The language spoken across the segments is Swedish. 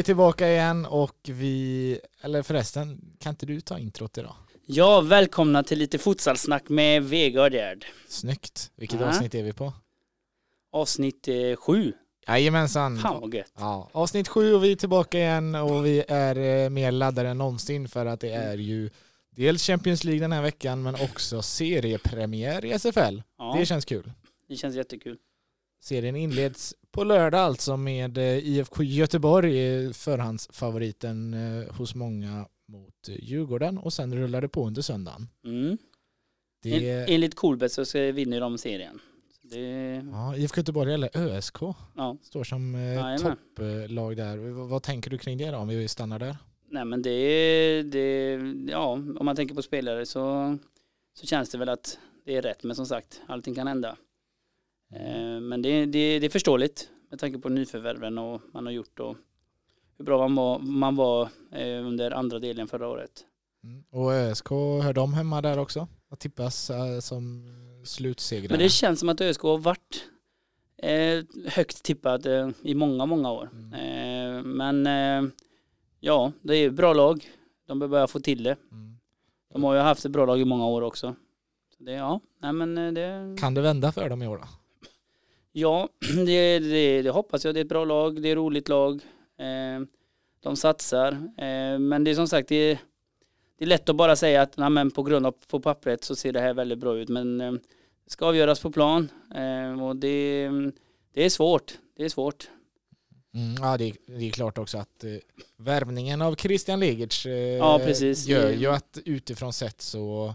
vi tillbaka igen och vi, eller förresten, kan inte du ta introt idag? Ja, välkomna till lite futsalsnack med Vegard Gerd. Snyggt. Vilket Ja. avsnitt är vi på? Avsnitt eh, sju. Jajamensan. Fan vad gött. Ja, avsnitt sju och vi är tillbaka igen och vi är eh, mer laddade än någonsin för att det är ju dels Champions League den här veckan men också seriepremiär i SFL. Ja, Det känns kul. det känns jättekul. Serien inleds på lördag alltså med eh, IFK Göteborg, förhandsfavoriten eh, hos många mot eh, Djurgården och sen rullar det på under söndagen. Mm. Det, En, enligt Coolbet så vinner de serien. Det, ja, IFK Göteborg eller ÖSK ja. står som eh, topplag där. Vad tänker du kring det då om vi stannar där? Nej men det, det, ja om man tänker på spelare så, så känns det väl att det är rätt. Men som sagt, allting kan hända. Eh, men det, det, det är förståeligt med tanke på nyförvärven och man har gjort och hur bra man var, man var eh, under andra delen förra året. Mm. Och ÖSK, hör de hemma där också? Vad tippas eh, som slutsegrare? Men det känns som att ÖSK har varit eh, högt tippad eh, i många, många år. Mm. Eh, men eh, ja, det är bra lag. De behöver börja få till det. Mm. De har ju haft ett bra lag i många år också. Så det, ja, nej men eh, det, Kan det vända för dem i år då? Ja det, det, det hoppas jag. Det är ett bra lag, det är ett roligt lag. Eh, de satsar. Eh, men det är som sagt, det är, det är lätt att bara säga att nej, men på grund av på pappret så ser det här väldigt bra ut. Men eh, det ska avgöras på plan. Och det, det är svårt. Det är svårt. Mm, ja, det är, det är klart också att eh, värvningen av Christian Legertz eh, Ja, gör ju att utifrån sett så,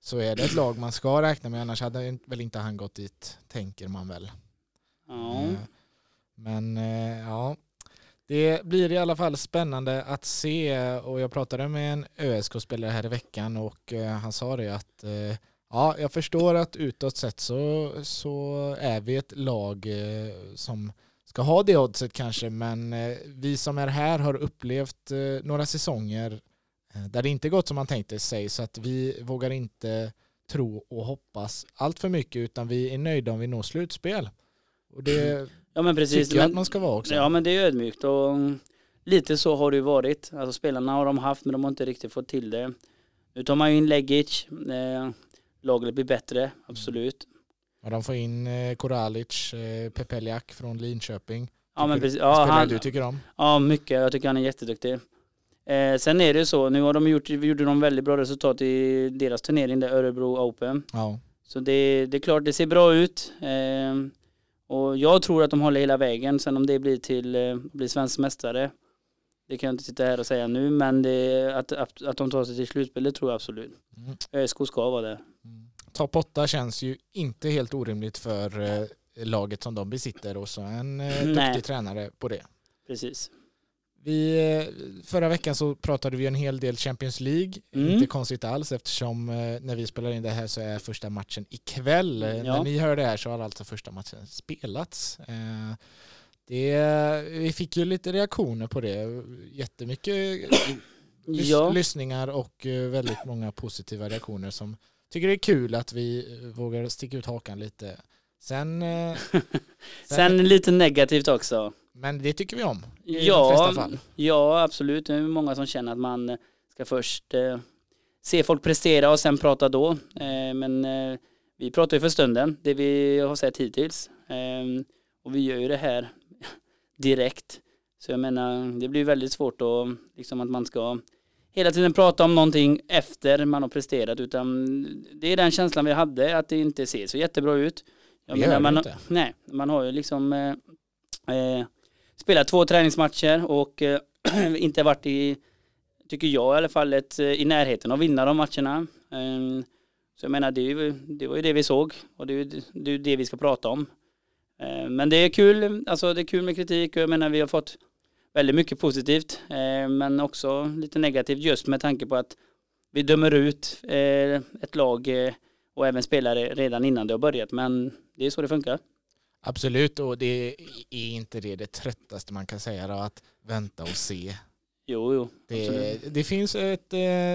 så är det ett lag man ska räkna med, annars hade väl inte han gått dit, tänker man väl. Ja. Eh, men eh, ja, det blir i alla fall spännande att se och jag pratade med en ÖSK-spelare här i veckan och eh, han sa det att ja, jag förstår att utåt sett så, så är vi ett lag som ska ha det oddset kanske men vi som är här har upplevt några säsonger där det inte gått som man tänkte sig så att vi vågar inte tro och hoppas allt för mycket utan vi är nöjda om vi når slutspel. Och det ja men precis. tycker jag Men, att man ska vara också. ja men det är ödmjukt och mm, lite så har det ju varit. Alltså spelarna har de haft men de har inte riktigt fått till det. Nu tar man ju in Legic. Eh, laget blir bättre, absolut. Och de får in eh, Koralic, eh, Pepeljak från Linköping. Ja men precis. Ja, han, du tycker om? ja mycket. Jag tycker han är jätteduktig. Eh, sen är det så, nu har de gjort, gjorde de väldigt bra resultat i deras turnering, där Örebro Open. Ja. Så det, det är klart, det ser bra ut. Eh, och jag tror att de håller hela vägen. Sen om det blir till eh, blir svensk mästare, det kan jag inte sitta här och säga nu. Men det, att, att, att de tar sig till slutspel, det tror jag absolut. Mm. ÖSK ska vara där. Mm. Topp 8 känns ju inte helt orimligt för eh, laget som de besitter och så en eh, Nej. duktig tränare på det. Precis. Vi, eh, förra veckan så pratade vi en hel del Champions League. Mm. Inte konstigt alls eftersom eh, när vi spelar in det här så är första matchen ikväll. Eh, Ja. När ni hör det här så har alltså första matchen spelats. Det, vi fick ju lite reaktioner på det. Jättemycket lys- Ja, lyssningar och väldigt många positiva reaktioner som tycker det är kul att vi vågar sticka ut hakan lite. Sen, eh, sen lite negativt också. Men det tycker vi om i de Ja, flesta fall. ja, absolut. Det är många som känner att man ska först eh, se folk prestera och sen prata då. Eh, men eh, vi pratar ju för stunden, det vi har sett hittills. Eh, och vi gör ju det här direkt. Så jag menar, det blir väldigt svårt att, liksom att man ska hela tiden prata om någonting efter man har presterat. Utan det är den känslan vi hade, att det inte ser så jättebra ut. Jag Det gör man, inte. Nej, man har ju liksom eh, eh, spelat två träningsmatcher och eh, inte varit i, tycker jag i alla fall, ett, eh, i närheten av att vinna de matcherna. Ehm, så jag menar, det, ju, det var ju det vi såg och det är ju det, är det vi ska prata om. Ehm, men det är kul, alltså det är kul med kritik och jag menar vi har fått väldigt mycket positivt ehm, men också lite negativt just med tanke på att vi dömer ut eh, ett lag och även spelare redan innan det har börjat men det är så det funkar. Absolut, och det är inte det det tröttaste man kan säga då, att vänta och se. Jo, jo. Det, det finns ett, eh,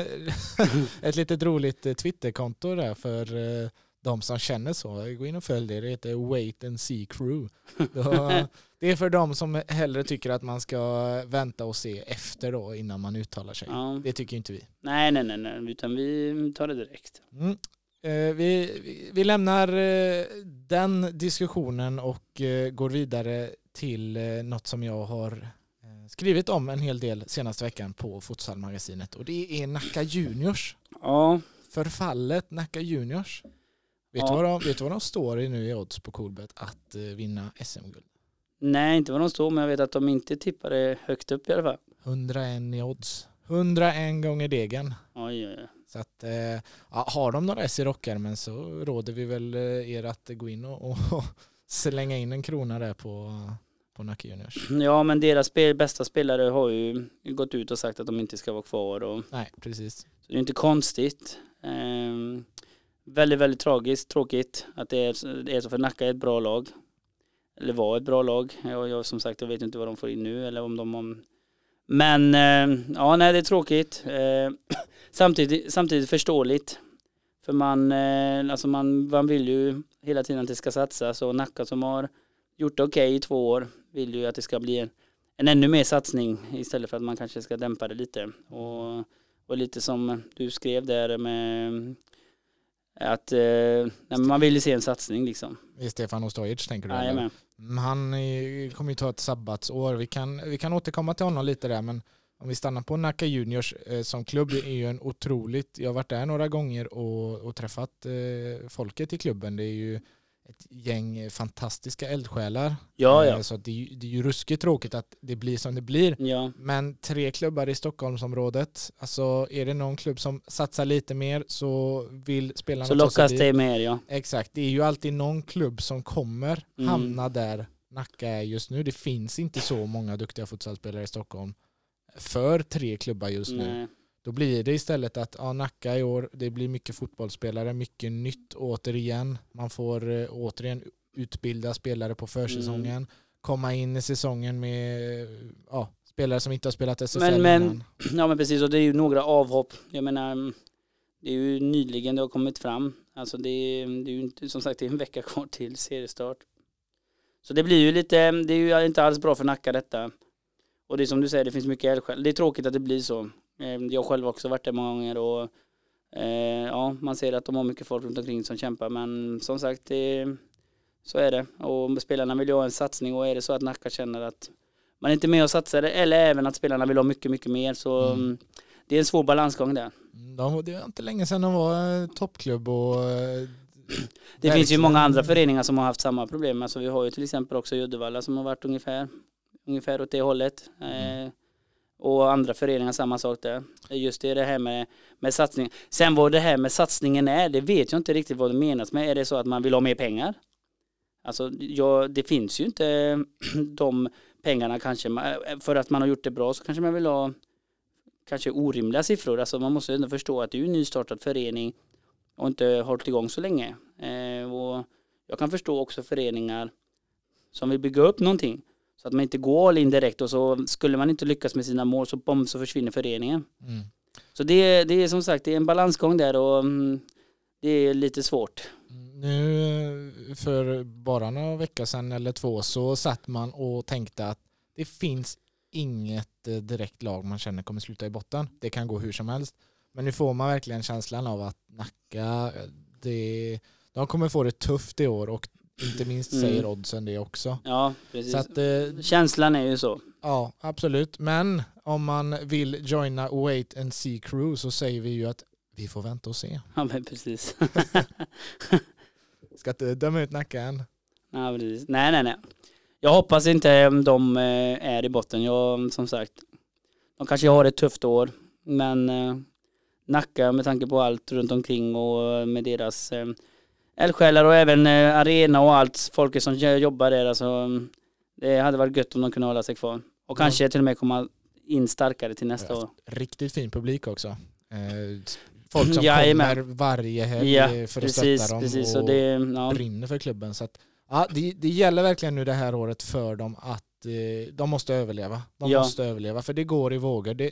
ett litet roligt eh, Twitterkonto där för eh, de som känner så, gå in och följ det. Det heter Wait and See Crew. Det är för de som hellre tycker att man ska vänta och se efter då innan man uttalar sig. Ja. Det tycker inte vi. Nej, nej, nej, nej, utan vi tar det direkt. Mm. Eh, vi, vi- lämnar eh, den diskussionen och eh, går vidare till något som jag har skrivit om en hel del senaste veckan på Futsalmagasinet och det är Nacka Juniors. Ja, Förfallet Nacka Juniors. Vet, Ja. du vad de, vet du vad de står i nu i odds på Coolbet att vinna SM-guld? nej, inte vad de står, men jag vet att de inte tippade högt upp i alla fall. 101 i odds. 101 gånger degen. Oj, oj, oj. Så att, eh, ja, har de några S i rockärmen så råder vi väl eh, er att gå in och, och slänga in en krona där på, på Nacka Juniors. Ja, men deras spel, bästa spelare har ju gått ut och sagt att de inte ska vara kvar. Och, Nej, precis. så det är inte konstigt. Ehm, väldigt, väldigt tragiskt, tråkigt att det är, det är så för Nacka är ett bra lag. Eller var ett bra lag. Jag, jag som sagt, jag vet inte vad de får in nu eller om de om... Men eh, ja, nej det är tråkigt. Eh, samtidigt, samtidigt förståeligt. För man, eh, alltså man, man vill ju hela tiden att det ska satsas och Nacka som har gjort det okej i två år vill ju att det ska bli en, en ännu mer satsning istället för att man kanske ska dämpa det lite. Och, och lite som du skrev där med att eh, man vill ju se en satsning liksom. Är Stefan Ostojic tänker du? Jajamän. Mm, han kommer ju ta ett sabbatsår. Vi kan, vi kan återkomma till honom lite där men om vi stannar på Nacka Juniors eh, som klubb är ju en otroligt, jag har varit där några gånger och, och träffat eh, folket i klubben. Det är ju ett gäng fantastiska eldsjälar. Ja, Eh, ja. Så att det, är ju- det är ju ruskigt tråkigt att det blir som det blir. Ja, Men tre klubbar i Stockholmsområdet, alltså är det någon klubb som satsar lite mer så vill spelarna så lockas det mer ja. Exakt, det är ju alltid någon klubb som kommer Mm. hamna där Nacka är just nu. Det finns inte så många duktiga futsalspelare i Stockholm för tre klubbar just nu. Då blir det istället att ja, Nacka i år, det blir mycket fotbollsspelare, mycket nytt återigen. Man får eh, återigen utbilda spelare på försäsongen, Mm. komma in i säsongen med ja, spelare som inte har spelat SSL Men- men- innan. Ja men precis och det är ju några avhopp. Jag menar mm, det är ju nyligen det har kommit fram. Alltså det är, det är ju inte, som sagt det är en vecka kvar till seriestart. Så det blir ju lite, det är ju inte alls bra för Nacka detta. Och det är som du säger, det finns mycket eldsjäl. Det är tråkigt att det blir så. Eh, Jag har själv också varit där många gånger och eh, ja, man ser att de har mycket folk runt omkring som kämpar men som sagt, så är det. Och spelarna vill ju ha en satsning och är det så att Nacka känner att man är inte med och satsar eller även att spelarna vill ha mycket, mycket mer så Mm. det är en svår balansgång där. Mm, De, det var inte länge sedan de var eh, toppklubb och eh, Det finns ju många andra föreningar som har haft samma problem. Alltså vi har ju till exempel också Uddevalla som har varit ungefär, ungefär åt det hållet. Mm. Och andra föreningar samma sak där. Just det, det här med, med satsning. Sen vad det här med satsningen är, det vet jag inte riktigt vad det menas med. Är det så att man vill ha mer pengar? Alltså ja, det finns ju inte de pengarna kanske. Eh, för att man har gjort det bra så kanske man vill ha kanske orimliga siffror. Alltså man måste ändå förstå att det är ju en nystartad förening och inte hållit igång så länge. Eh, och jag kan förstå också föreningar som vill bygga upp någonting. Så att man inte går all in direkt och så skulle man inte lyckas med sina mål så bom så försvinner föreningen. mm. Så det, det är som sagt det är en balansgång där och mm, det är lite svårt. Nu eh, för bara några veckor sedan eller två så satt man och tänkte att det finns inget eh, direkt lag man känner kommer sluta i botten. Det kan gå hur som helst. Men nu får man verkligen känslan av att Nacka, det, de kommer få det tufft i år och inte minst Mm. säger oddsen det också. Ja, precis. Så att, eh, Känslan är ju så. ja, absolut. Men om man vill joina Wait and See Crew så säger vi ju att vi får vänta och se. Ja, men precis. Ska inte döma ut Nacka än. ja, precis. Nej, nej, nej. Jag hoppas inte de eh, är i botten. Jag, som sagt, de kanske har ett tufft år, men eh, Nacka med tanke på allt runt omkring och med deras eh, eldsjälar och även eh, arena och allt folket som jobbar där. Alltså, det hade varit gött om de kunde hålla sig kvar. Och Ja. kanske till och med komma in starkare till nästa Ja, år. Riktigt fin publik också. Eh, folk som Jajamän. kommer varje helg Ja, för att precis, stötta dem precis. och det, ja, brinner för klubben. Så att, ja, det, det gäller verkligen nu det här året för dem att eh, de måste överleva. De Ja. måste överleva för det går i vågor. Det,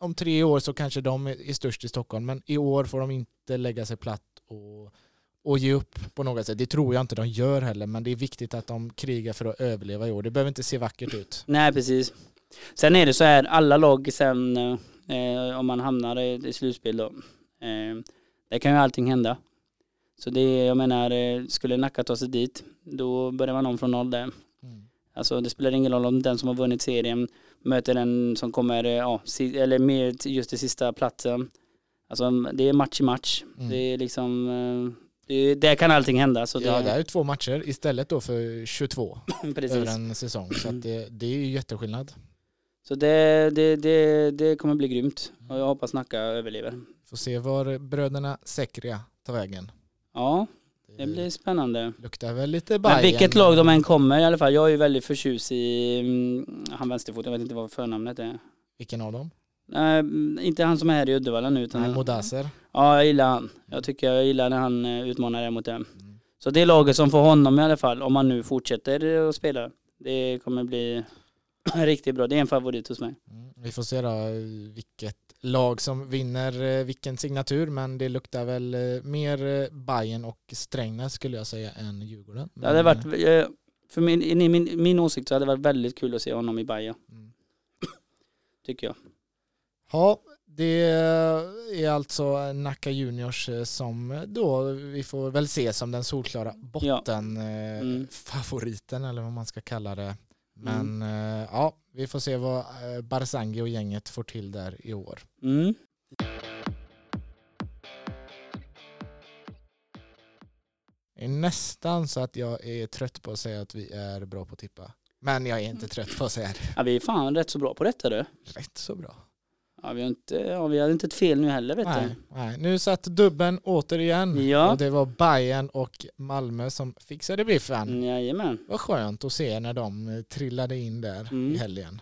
om tre år så kanske de är är störst i Stockholm men i år får de inte lägga sig platt och att ge upp på något sätt. Det tror jag inte de gör heller, men det är viktigt att de krigar för att överleva i år. Det behöver inte se vackert ut. Nej, precis. Sen är det så här, alla lag sen, eh, om man hamnar i, i slutspel då, eh, där kan ju allting hända. Så det, jag menar, eh, skulle Nacka ta sig dit, då börjar man om från noll där. Mm. Alltså det spelar ingen roll om den som har vunnit serien möter den som kommer, eh, ja, si- eller med just det sista platsen. Alltså det är match i match. Mm. Det är liksom, eh, där kan allting hända. Så det, Ja, det är två matcher istället då för 22 över en säsong. Så det, det är ju jätteskillnad. Så det, det, det, det kommer bli grymt. Och jag hoppas Nacka överlever. Får se var bröderna Sekria tar vägen. Ja, det blir spännande. luktar väl lite Men Bayern. vilket lag de än kommer i alla fall. Jag är ju väldigt förtjust i mm, han vänsterfot, jag vet inte vad förnamnet är. Vilken av dem? Nej, mm, inte han som är här i Uddevalla nu utan Nej, Modaser. Ja, jag gillar han. Jag tycker jag gillar när han eh, utmanar det mot dem. Mm. Så det är laget som får honom i alla fall, om han nu fortsätter att spela. Det kommer bli riktigt bra. Det är en favorit hos mig. Mm. Vi får se då eh, vilket lag som vinner eh, vilken signatur men det luktar väl mer Bayern och Strängnäs skulle jag säga än Djurgården. Det hade Men, varit, för min, min, min åsikt så hade det varit väldigt kul att se honom i Bayern, mm. tycker jag. Ja, det är alltså Nacka Juniors eh, som då vi får väl se som den solklara botten eh, Mm. eller vad man ska kalla det. Men eh, ja, vi får se vad Barzangi och gänget får till där i år. Mm. Det är nästan så att jag är trött på att säga att vi är bra på att tippa. Men jag är inte trött på att säga det. Ja, vi är fan rätt så bra på detta du. Rätt så bra. Ja, vi, har inte, ja, vi hade inte ett fel nu heller vet Nej, nej. Nu satt dubben återigen. Ja. Och det var Bayern och Malmö som fixade biffen. du. Jajamän. Vad skönt att se när de eh, trillade in där Mm. i helgen.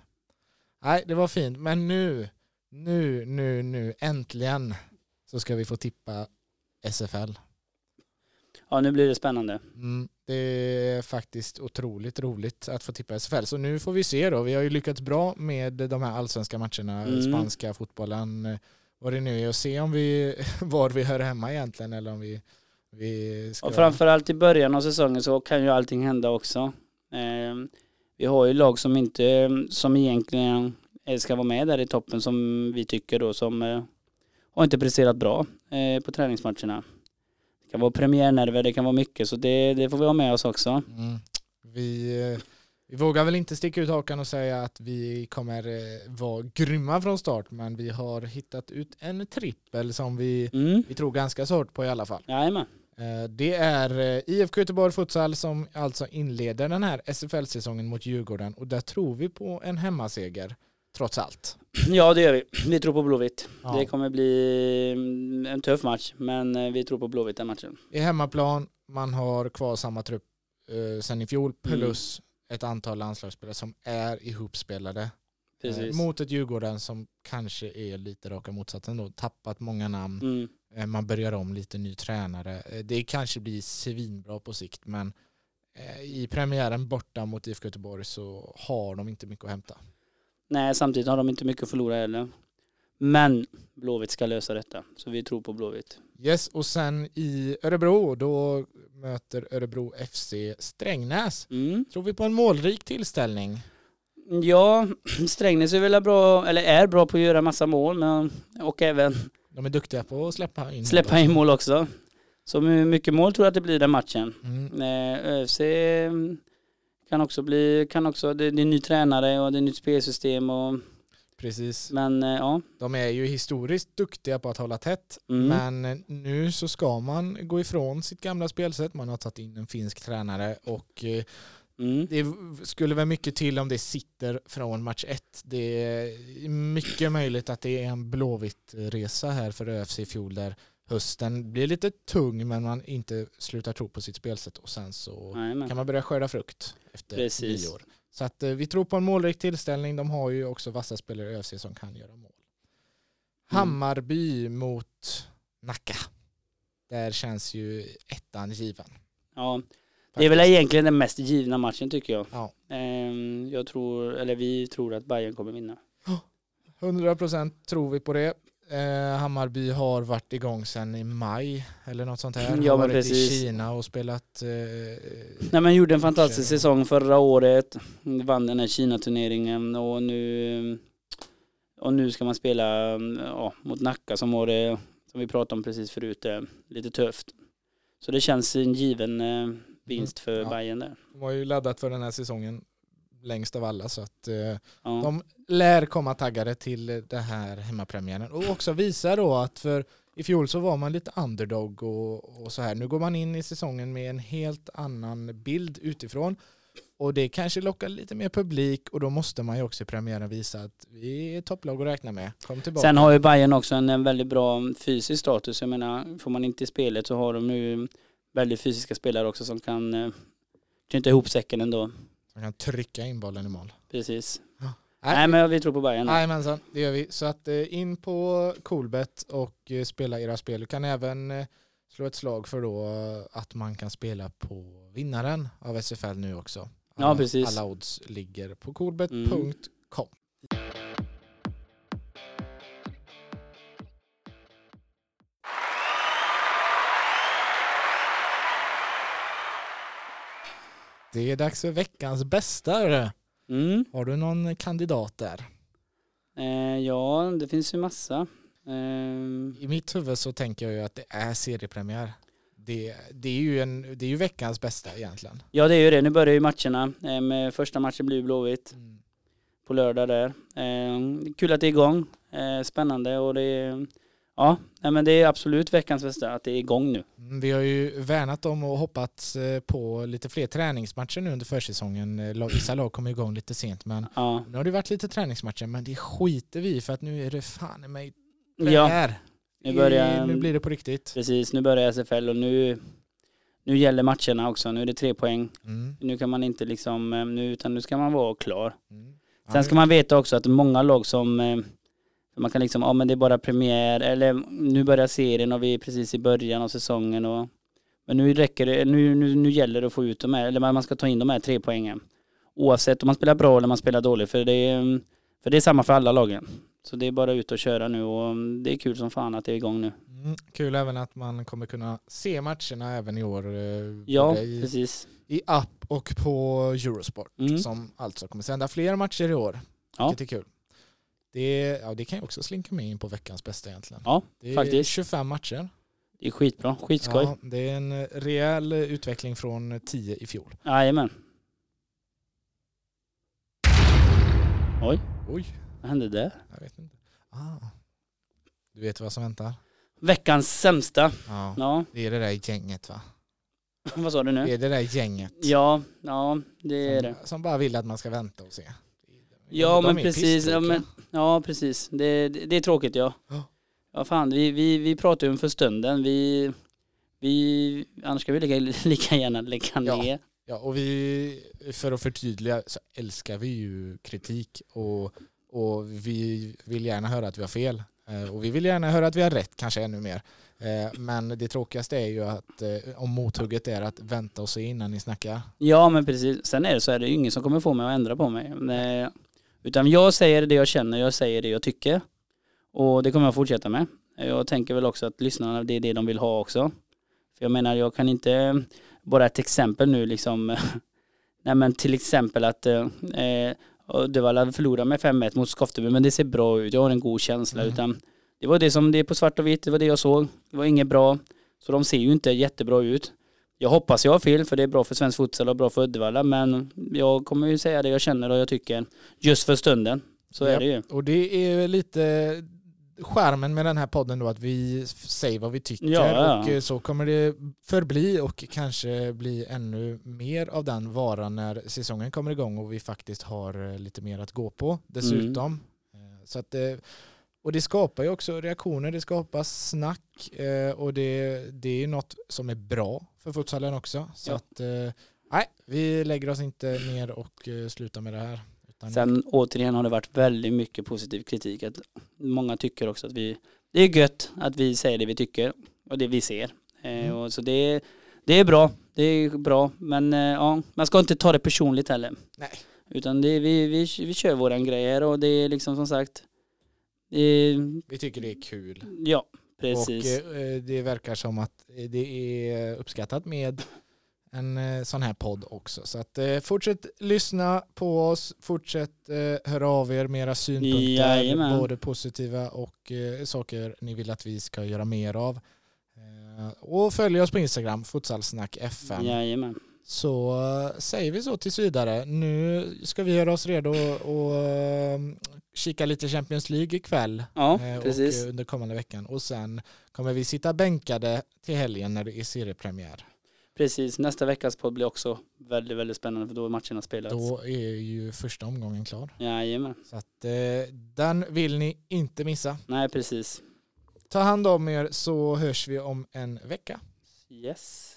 Nej, det var fint. Men nu, nu, nu, nu, äntligen så ska vi få tippa SFL. Ja, nu blir det spännande. Mm, det är faktiskt otroligt roligt att få tippa SFL. Så nu får vi se då. Vi har ju lyckats bra med de här allsvenska matcherna, Mm. spanska fotbollen, vad det nu är och se om vi, var vi hör hemma egentligen eller om vi, vi ska... Och framförallt i början av säsongen så kan ju allting hända också. Eh, vi har ju lag som inte, som egentligen ska vara med där i toppen som vi tycker då som eh, har inte presterat bra eh, på träningsmatcherna. Kan vara premiärnerver, det kan vara mycket så det, det får vi ha med oss också. Mm. Vi, eh, vi vågar väl inte sticka ut hakan och säga att vi kommer eh, vara grymma från start men vi har hittat ut en trippel som vi, Mm. vi tror ganska så hårt på i alla fall. Jajamän. Eh, Det är IFK Göteborg Futsal som alltså inleder den här SFL-säsongen mot Djurgården och där tror vi på en hemmaseger trots allt. Ja det gör vi. Vi tror på Blåvitt. Ja. Det kommer bli mm, en tuff match men eh, vi tror på Blåvitt den matchen. I hemmaplan, man har kvar samma trupp eh, sen i fjol plus ett antal landslagsspelare som är ihopspelade. Eh, mot ett Djurgården som kanske är lite raka motsatsen då, tappat många namn. Mm. Eh, Man börjar om lite ny tränare. Eh, Det kanske blir svinbra på sikt men eh, i premiären borta mot IFK Göteborg så har de inte mycket att hämta. Nej, samtidigt har de inte mycket att förlora heller. Men Blåvitt ska lösa detta, så vi tror på Blåvitt. Yes, och sen i Örebro då möter Örebro FC Strängnäs. Mm. Tror vi på en målrik tillställning? Ja, Strängnäs är väl bra, eller är bra på att göra massa mål, men, och även De är duktiga på att släppa in släppa mål in också. mål också. Så my- mycket mål tror jag att det blir den matchen. Mm. Eh, ÖFC kan också bli, kan också, det, det är ny tränare och det är nytt spelsystem och, Precis. men eh, ja. De är ju historiskt duktiga på att hålla tätt Mm. men nu så ska man gå ifrån sitt gamla spelsätt. Man har tagit in en finsk tränare och eh, Mm. Det skulle väl mycket till om det sitter från match ett. Det är mycket möjligt att det är en blåvitt resa här för ÖFC i fjol där hösten blir lite tung men man inte slutar tro på sitt spelsätt och sen så Jajamän. kan man börja skörda frukt efter Precis. år. Så att eh, vi tror på en målrik tillställning. De har ju också vassa spelare i ÖFC som kan göra mål. Hammarby mot Nacka. Där känns ju ettan given. Ja, det är väl egentligen den mest givna matchen tycker jag. Ja. Ehm, Jag tror, eller vi tror att Bayern kommer vinna. 100% tror vi på det. Eh, Hammarby har varit igång sedan i maj eller något sånt här. Ja, har varit precis. i Kina och spelat. Eh, Nej men gjorde en fantastisk säsong förra året. Vann den här Kina-turneringen och nu och nu ska man spela ja, mot Nacka som var det som vi pratade om precis förut, eh, lite tufft. Så det känns en given eh, vinst för Ja. Bayern där. de har ju laddat för den här säsongen längst av alla så att eh, Ja. de lär komma taggade till den här hemmapremiären och också visa då att för i fjol så var man lite underdog och, och så här. Nu går man in i säsongen med en helt annan bild utifrån och det kanske lockar lite mer publik och då måste man ju också i premiären visa att vi är topplag att räkna med. Kom tillbaka. Sen har ju Bayern också en, en väldigt bra fysisk status. Jag menar, får man inte i spelet så har de ju väldigt fysiska spelare också som kan eh, knyta ihop säcken ändå. Man kan trycka in bollen i mål. Precis. Nej, Nej men vi tror på Bayern. där. Jajamensan, det gör vi. Så att eh, in på Coolbet och eh, spela era spel. Du kan även eh, slå ett slag för då att man kan spela på vinnaren av SFL nu också. Ja, Alla, precis. alla odds ligger på coolbet.com. Det är dags för veckans bästa. Mm. Har du någon kandidat där? Eh, ja, det finns ju massa. Eh, I mitt huvud så tänker jag ju att det är seriepremiär. Det, det, är, ju en, det är ju veckans bästa egentligen. ja det är ju det, nu börjar ju matcherna. Eh, första matchen blir Blåvitt på lördag där. Eh, kul att det är igång. Eh, spännande och det är, ja, nej, men det är absolut veckans bästa att det är igång nu. Mm, Vi har ju värnat om och hoppats eh, på lite fler träningsmatcher nu under försäsongen. Eh, lag- Vissa lag kommer igång lite sent men Ja, nu har det varit lite träningsmatcher men det skiter vi för att nu är det fan i mig ja nu börjar, Nu blir det på riktigt. precis, nu börjar SFL och nu, nu gäller matcherna också. Nu är det tre poäng. Mm. Nu kan man inte liksom, eh, nu, utan nu ska man vara klar. Mm. Sen ska man veta också att många lag som man kan liksom, ja men det är bara premiär eller nu börjar serien och vi är precis i början av säsongen och men nu räcker det, nu, nu, nu gäller det att få ut de här, eller man ska ta in de här tre poängen. Oavsett om man spelar bra eller man spelar dåligt för det är, för det är samma för alla lagen. Så det är bara ut och köra nu och det är kul som fan att det är igång nu. Mm. Kul även att man kommer kunna se matcherna även i år. eh, Ja, i, precis. i app och på Eurosport Mm. som alltså kommer sända fler matcher i år. Ja. Vilket är kul. Det, ja, det kan ju också slinka med in på veckans bästa egentligen. Ja, det är faktiskt. 25 matcher. Det är skitbra, skitskoj. Ja, det är en rejäl utveckling från 10 i fjol. Jajamän. Oj, Oj, vad hände där? jag vet inte. Ah. Du vet vad som väntar? Veckans sämsta. Ja, Ja, det är det där gänget va? vad sa du Det nu? är det där gänget. Ja, ja det är det. Som, som bara vill att man ska vänta och se. Ja men precis, ja, men, ja precis. Det, det, det är tråkigt ja. Ja. Ja fan, vi, vi, vi pratar ju om för stunden. Vi, vi, annars ska vi lika, lika gärna lägga Ja. ner. Ja, och vi, för att förtydliga så älskar vi ju kritik och, och vi vill gärna höra att vi har fel. Eh, Och vi vill gärna höra att vi har rätt, kanske ännu mer. Eh, Men det tråkigaste är ju att eh, om mothugget är att vänta och se innan ni snackar. Ja men precis. Sen är det så är det ju ingen som kommer få mig att ändra på mig. Utan jag säger det jag känner, jag säger det jag tycker. Och det kommer jag fortsätta med. Jag tänker väl också att lyssnarna, det är det de vill ha också. För jag menar, jag kan inte, bara ett exempel nu liksom, nej men till exempel att eh, Uddevalla förlorar med 5-1 mot Skofteby, men det ser bra ut, jag har en god känsla. Mm. Utan det var det som, det är på svart och vitt, det var det jag såg. Det var inget bra. Så de ser ju inte jättebra ut. Jag hoppas jag har fel för det är bra för svensk futsal och bra för Uddevalla men jag kommer ju säga det jag känner och jag tycker just för stunden. Så är Japp. det ju. Och det är lite skärmen med den här podden då att vi säger vad vi tycker Ja, ja. och eh, så kommer det förbli och kanske bli ännu mer av den varan när säsongen kommer igång och vi faktiskt har eh, lite mer att gå på dessutom. Eh, Så att, och det skapar ju också reaktioner, det skapar snack eh, och det, det är ju något som är bra för futsalen också. Så Ja. att, eh, nej, vi lägger oss inte ner och eh, slutar med det här. Sen återigen har det varit väldigt mycket positiv kritik. Att många tycker också att vi, det är gött att vi säger det vi tycker och det vi ser. Mm. och så det, det är bra, det är bra men ja, man ska inte ta det personligt heller. Nej. Utan det, vi, vi, vi kör våran grej här och det är liksom som sagt Vi tycker det är kul. ja, precis. Och eh, det verkar som att det är uppskattat med en eh, sån här podd också. Så att eh, fortsätt lyssna på oss, fortsätt eh, höra av er med era synpunkter, Jajamän. både positiva och eh, saker ni vill att vi ska göra mer av. Eh, och följ oss på Instagram, futsalsnack FM. Jajamän. Så säger vi så tills vidare. Nu ska vi göra oss redo och eh, kika lite Champions League ikväll Ja, eh, precis. och under kommande veckan. Och sen kommer vi sitta bänkade till helgen när det är seriepremiär. Precis, nästa veckas podd blir också väldigt, väldigt spännande för då är matcherna spelats. Då är ju första omgången klar. Jajamän. Så att eh, den vill ni inte missa. Nej, precis. Ta hand om er så hörs vi om en vecka. Yes.